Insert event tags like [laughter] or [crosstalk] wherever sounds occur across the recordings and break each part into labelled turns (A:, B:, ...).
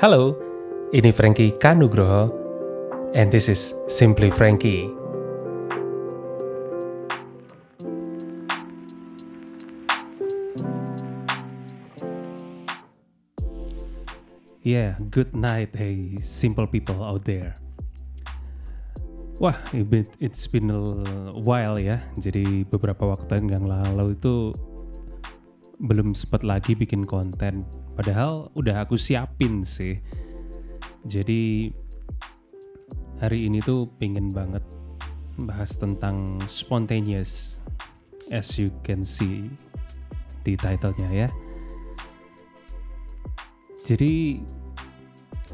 A: Halo, ini Frankie Kanugroho, and this is Simply Frankie. Yeah, good night, hey simple people out there. Wah, it's been a while ya. Jadi beberapa waktu yang lalu itu belum sempat lagi bikin konten Padahal udah aku siapin sih. Jadi hari ini tuh pengen banget bahas tentang spontaneous as you can see di titlenya ya. Jadi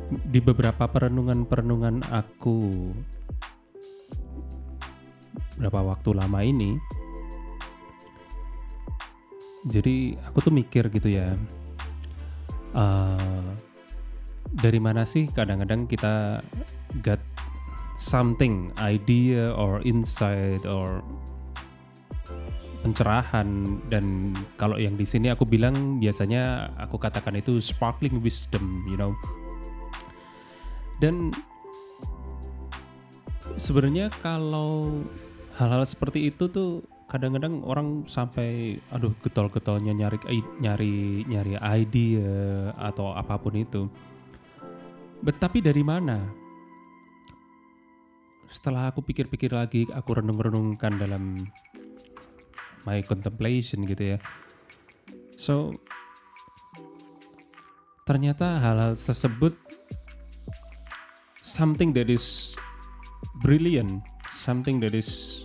A: di beberapa perenungan-perenungan aku berapa waktu lama ini jadi aku tuh mikir gitu ya uh, dari mana sih kadang-kadang kita get something idea or insight or pencerahan. Dan kalau yang di sini aku bilang biasanya aku katakan itu sparkling wisdom you know. Dan sebenarnya kalau hal-hal seperti itu tuh kadang-kadang orang sampai aduh getol-getolnya nyari nyari nyari idea atau apa pun itu. But, tapi dari mana? Setelah aku pikir-pikir lagi, aku renung-renungkan dalam my contemplation gitu ya. So ternyata hal-hal tersebut something that is brilliant, something that is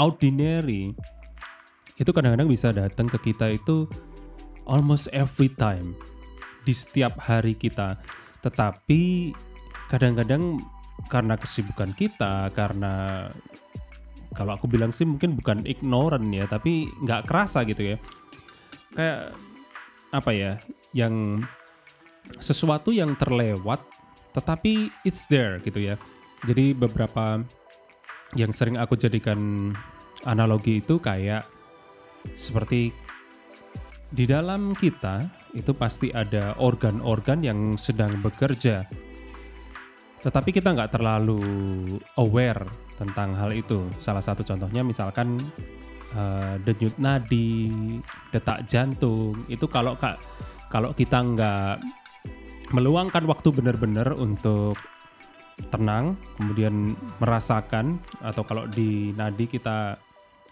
A: ordinary itu kadang-kadang bisa datang ke kita itu almost every time di setiap hari kita. Tetapi kadang-kadang karena kesibukan kita, karena kalau aku bilang sih mungkin bukan ignorant ya, tapi nggak kerasa gitu ya. Kayak apa ya, yang sesuatu yang terlewat, tetapi it's there gitu ya. Jadi beberapa yang sering aku jadikan analogi itu kayak seperti di dalam kita itu pasti ada organ-organ yang sedang bekerja. Tetapi kita nggak terlalu aware tentang hal itu. Salah satu contohnya misalkan uh, denyut nadi, detak jantung. Itu kalau kak kalau kita nggak meluangkan waktu benar-benar untuk tenang, kemudian merasakan atau kalau di nadi kita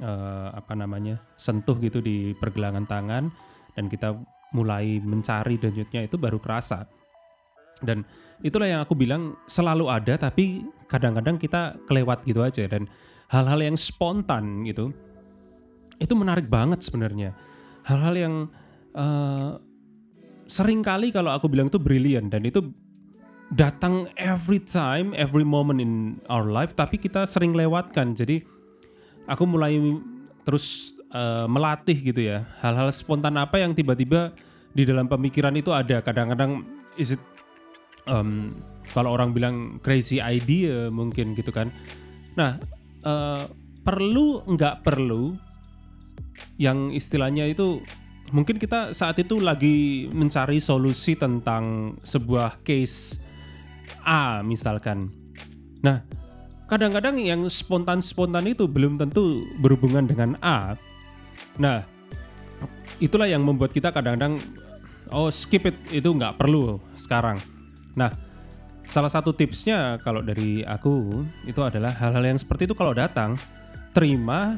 A: uh, apa namanya sentuh gitu di pergelangan tangan dan kita mulai mencari denyutnya itu baru kerasa. Dan itulah yang aku bilang selalu ada tapi kadang-kadang kita kelewat gitu aja dan hal-hal yang spontan gitu itu menarik banget sebenarnya. Hal-hal yang uh, sering kali kalau aku bilang itu brilian dan itu datang every time, every moment in our life, tapi kita sering lewatkan. Jadi aku mulai terus uh, melatih gitu ya, hal-hal spontan apa yang tiba-tiba di dalam pemikiran itu ada. Kadang-kadang is it um, kalau orang bilang crazy idea mungkin gitu kan. Nah uh, perlu nggak perlu yang istilahnya itu mungkin kita saat itu lagi mencari solusi tentang sebuah case A misalkan. Nah, kadang-kadang yang spontan-spontan itu belum tentu berhubungan dengan A. Nah, itulah yang membuat kita kadang-kadang oh skip it itu nggak perlu sekarang. Nah, salah satu tipsnya kalau dari aku itu adalah hal-hal yang seperti itu kalau datang terima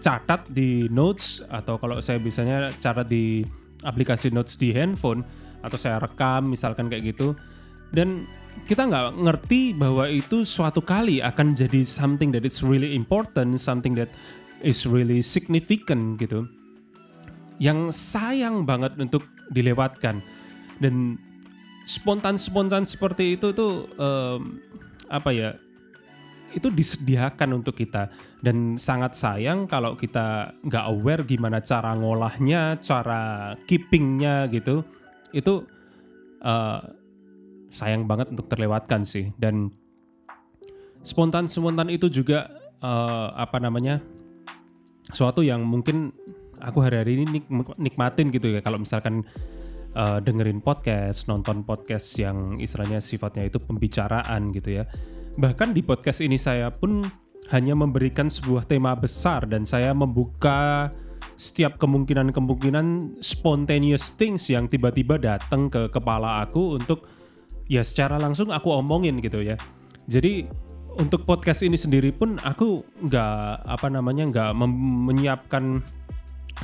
A: catat di notes atau kalau saya biasanya catat di aplikasi notes di handphone atau saya rekam misalkan kayak gitu dan kita nggak ngerti bahwa itu suatu kali akan jadi something that is really important, something that is really significant gitu. Yang sayang banget untuk dilewatkan dan spontan-spontan seperti itu tuh um, apa ya? itu disediakan untuk kita dan sangat sayang kalau kita nggak aware gimana cara ngolahnya, cara keepingnya gitu. Itu uh, sayang banget untuk terlewatkan sih dan spontan spontan itu juga uh, apa namanya suatu yang mungkin aku hari-hari ini nik nikmatin gitu ya kalau misalkan uh, dengerin podcast, nonton podcast yang istilahnya sifatnya itu pembicaraan gitu ya. Bahkan di podcast ini saya pun hanya memberikan sebuah tema besar dan saya membuka setiap kemungkinan-kemungkinan spontaneous things yang tiba-tiba datang ke kepala aku untuk ya secara langsung aku omongin gitu ya. Jadi untuk podcast ini sendiri pun aku nggak apa namanya nggak menyiapkan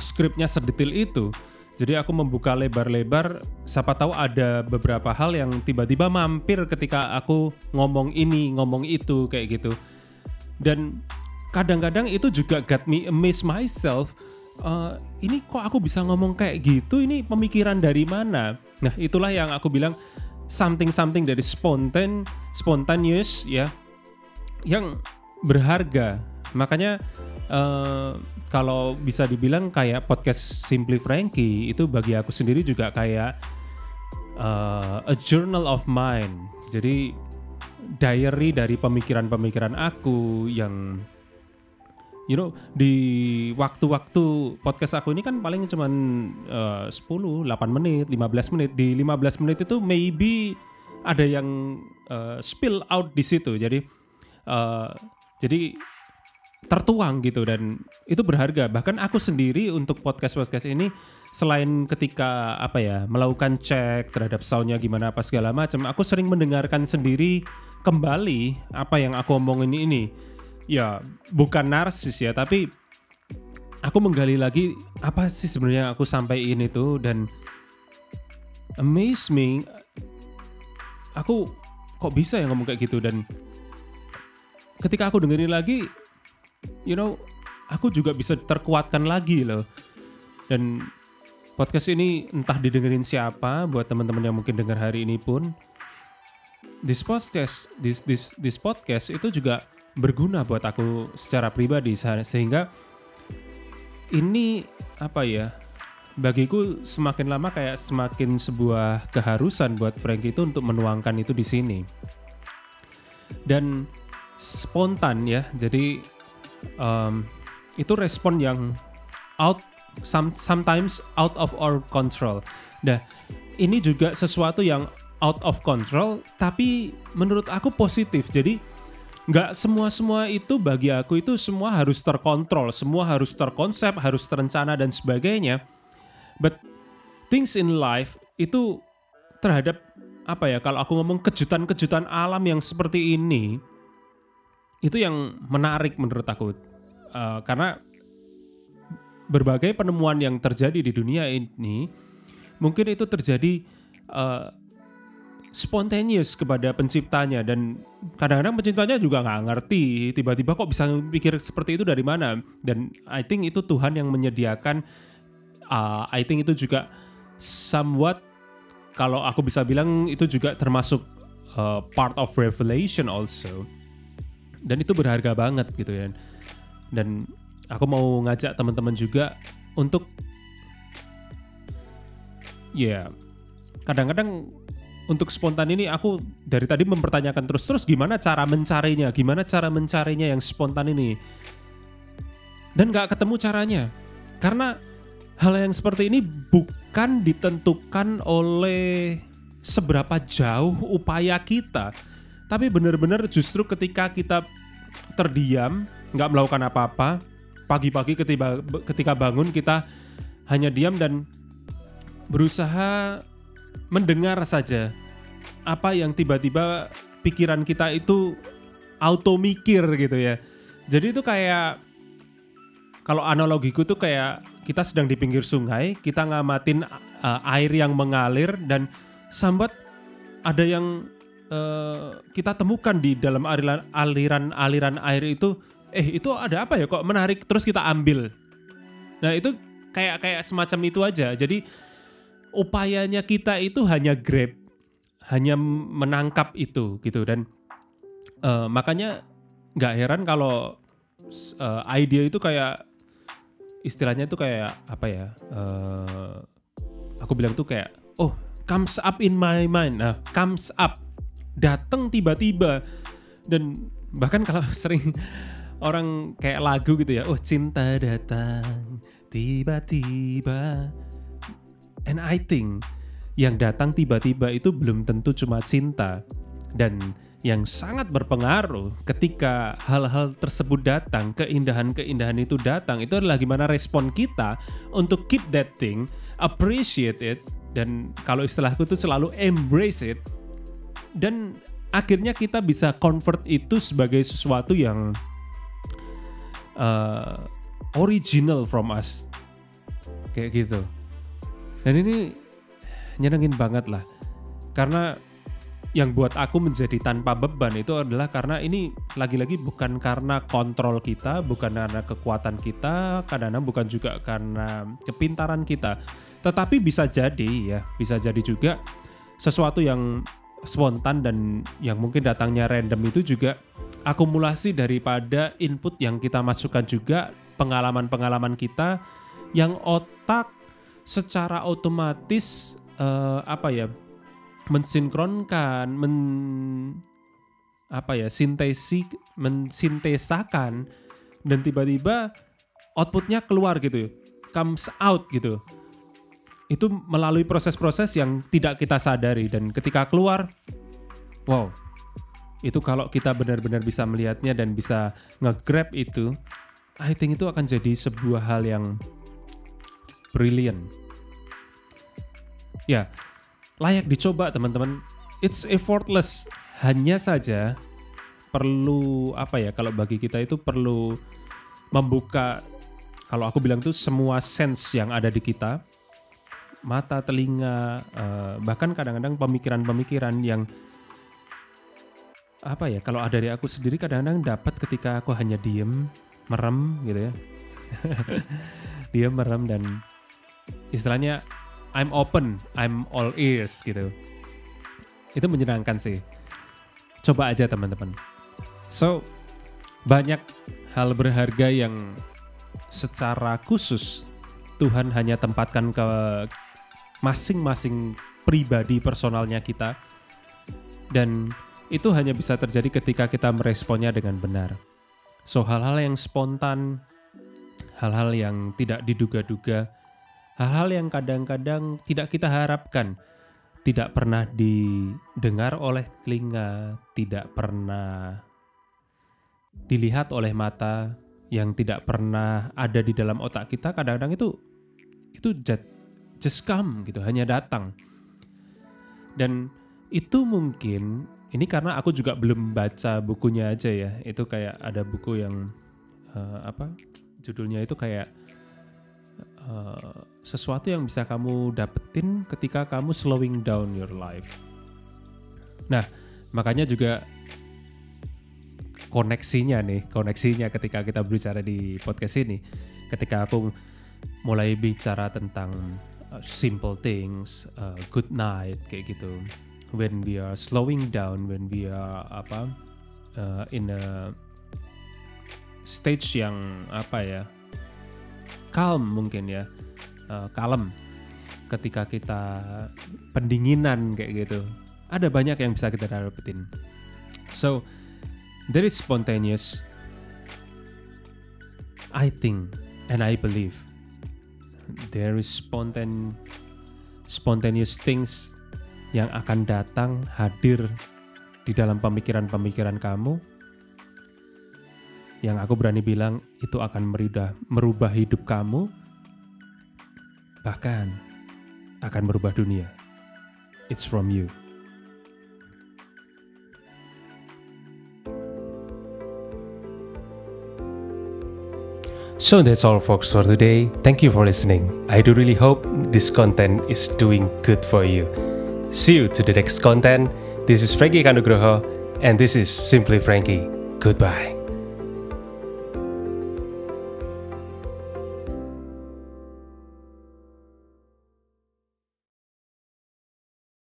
A: skripnya sedetail itu. Jadi aku membuka lebar-lebar, siapa tahu ada beberapa hal yang tiba-tiba mampir ketika aku ngomong ini, ngomong itu kayak gitu. Dan kadang-kadang itu juga got me amaze myself. Uh, ini kok aku bisa ngomong kayak gitu? Ini pemikiran dari mana? Nah itulah yang aku bilang something something dari spontan, spontaneous ya, yang berharga. Makanya uh, kalau bisa dibilang kayak podcast Simply Frankie itu bagi aku sendiri juga kayak uh, a journal of mine. Jadi diary dari pemikiran-pemikiran aku yang you know di waktu-waktu podcast aku ini kan paling cuman uh, 10, 8 menit, 15 menit. Di 15 menit itu maybe ada yang uh, spill out di situ. Jadi uh, jadi tertuang gitu dan itu berharga. Bahkan aku sendiri untuk podcast-podcast ini selain ketika apa ya melakukan cek terhadap soundnya gimana apa segala macam, aku sering mendengarkan sendiri kembali apa yang aku omongin ini. Ya bukan narsis ya, tapi aku menggali lagi apa sih sebenarnya aku sampaikan itu dan amaze me. Aku kok bisa ya ngomong kayak gitu dan ketika aku dengerin lagi you know, aku juga bisa terkuatkan lagi loh. Dan podcast ini entah didengerin siapa buat teman-teman yang mungkin dengar hari ini pun this podcast this this this podcast itu juga berguna buat aku secara pribadi sehingga ini apa ya bagiku semakin lama kayak semakin sebuah keharusan buat Frank itu untuk menuangkan itu di sini dan spontan ya jadi um, itu respon yang out some, sometimes out of our control. Nah, ini juga sesuatu yang out of control, tapi menurut aku positif. Jadi nggak semua semua itu bagi aku itu semua harus terkontrol, semua harus terkonsep, harus terencana dan sebagainya. But things in life itu terhadap apa ya? Kalau aku ngomong kejutan-kejutan alam yang seperti ini, itu yang menarik menurut aku uh, karena berbagai penemuan yang terjadi di dunia ini mungkin itu terjadi uh, spontaneous kepada penciptanya dan kadang-kadang penciptanya juga nggak ngerti tiba-tiba kok bisa pikir seperti itu dari mana. Dan I think itu Tuhan yang menyediakan uh, I think itu juga somewhat kalau aku bisa bilang itu juga termasuk uh, part of revelation also. Dan itu berharga banget gitu ya. Dan aku mau ngajak teman-teman juga untuk ya yeah, kadang-kadang untuk spontan ini aku dari tadi mempertanyakan terus-terus gimana cara mencarinya, gimana cara mencarinya yang spontan ini. Dan gak ketemu caranya. Karena hal yang seperti ini bukan ditentukan oleh seberapa jauh upaya kita, tapi benar-benar justru ketika kita terdiam, nggak melakukan apa-apa, pagi-pagi ketika bangun kita hanya diam dan berusaha mendengar saja apa yang tiba-tiba pikiran kita itu auto mikir gitu ya. Jadi itu kayak kalau analogiku tuh kayak kita sedang di pinggir sungai, kita ngamatin uh, air yang mengalir dan sambat ada yang uh, kita temukan di dalam aliran-aliran air itu eh itu ada apa ya? Kok menarik? Terus kita ambil. Nah itu kayak kayak semacam itu aja. Jadi upayanya kita itu hanya grab hanya menangkap itu gitu. Dan uh, makanya nggak heran kalau uh, ide itu kayak istilahnya itu kayak apa ya uh, aku bilang tuh kayak oh comes up in my mind. Nah comes up datang tiba-tiba. Dan bahkan kalau [laughs] sering orang kayak lagu gitu ya oh cinta datang tiba-tiba and I think yang datang tiba-tiba itu belum tentu cuma cinta dan yang sangat berpengaruh ketika hal-hal tersebut datang, keindahan-keindahan itu datang, itu adalah gimana respon kita untuk keep that thing, appreciate it, dan kalau istilahku itu selalu embrace it, dan akhirnya kita bisa convert itu sebagai sesuatu yang uh, original from us, kayak gitu. Dan ini nyenengin banget lah, karena yang buat aku menjadi tanpa beban itu adalah karena ini lagi-lagi bukan karena kontrol kita, bukan karena kekuatan kita, kadang-kadang bukan juga karena kepintaran kita, tetapi bisa jadi ya, bisa jadi juga sesuatu yang spontan dan yang mungkin datangnya random itu juga akumulasi daripada input yang kita masukkan juga pengalaman-pengalaman kita yang otak secara otomatis uh, apa ya mensinkronkan, men apa ya, sintesi, mensintesakan dan tiba-tiba outputnya keluar gitu, comes out gitu. Itu melalui proses-proses yang tidak kita sadari dan ketika keluar, wow, itu kalau kita benar-benar bisa melihatnya dan bisa nge-grab itu, I think itu akan jadi sebuah hal yang brilliant. Ya, layak dicoba teman-teman. It's effortless. Hanya saja perlu apa ya kalau bagi kita itu perlu membuka kalau aku bilang tuh semua sense yang ada di kita mata telinga uh, bahkan kadang-kadang pemikiran-pemikiran yang apa ya kalau ada dari aku sendiri kadang-kadang dapat ketika aku hanya diem merem gitu ya [laughs] diem merem dan istilahnya I'm open, I'm all ears gitu. Itu menyenangkan sih. Coba aja teman-teman. So, banyak hal berharga yang secara khusus Tuhan hanya tempatkan ke masing-masing pribadi personalnya kita. Dan itu hanya bisa terjadi ketika kita meresponnya dengan benar. So, hal-hal yang spontan, hal-hal yang tidak diduga-duga, hal-hal yang kadang-kadang tidak kita harapkan, tidak pernah didengar oleh telinga, tidak pernah dilihat oleh mata, yang tidak pernah ada di dalam otak kita, kadang-kadang itu itu just, just come gitu, hanya datang. Dan itu mungkin ini karena aku juga belum baca bukunya aja ya. Itu kayak ada buku yang uh, apa? Judulnya itu kayak uh, sesuatu yang bisa kamu dapetin ketika kamu slowing down your life. Nah, makanya juga koneksinya nih, koneksinya ketika kita berbicara di podcast ini, ketika aku mulai bicara tentang uh, simple things, uh, good night kayak gitu. When we are slowing down, when we are apa uh, in a stage yang apa ya calm mungkin ya uh, kalem ketika kita pendinginan kayak gitu. Ada banyak yang bisa kita dapetin. So there is spontaneous. I think and I believe there is spontan spontaneous things yang akan datang hadir di dalam pemikiran-pemikiran kamu. Yang aku berani bilang itu akan merubah merubah hidup kamu bahkan akan merubah dunia. It's from you. So that's all folks for today. Thank you for listening. I do really hope this content is doing good for you. See you to the next content. This is Frankie Kanugroho and this is Simply Frankie. Goodbye.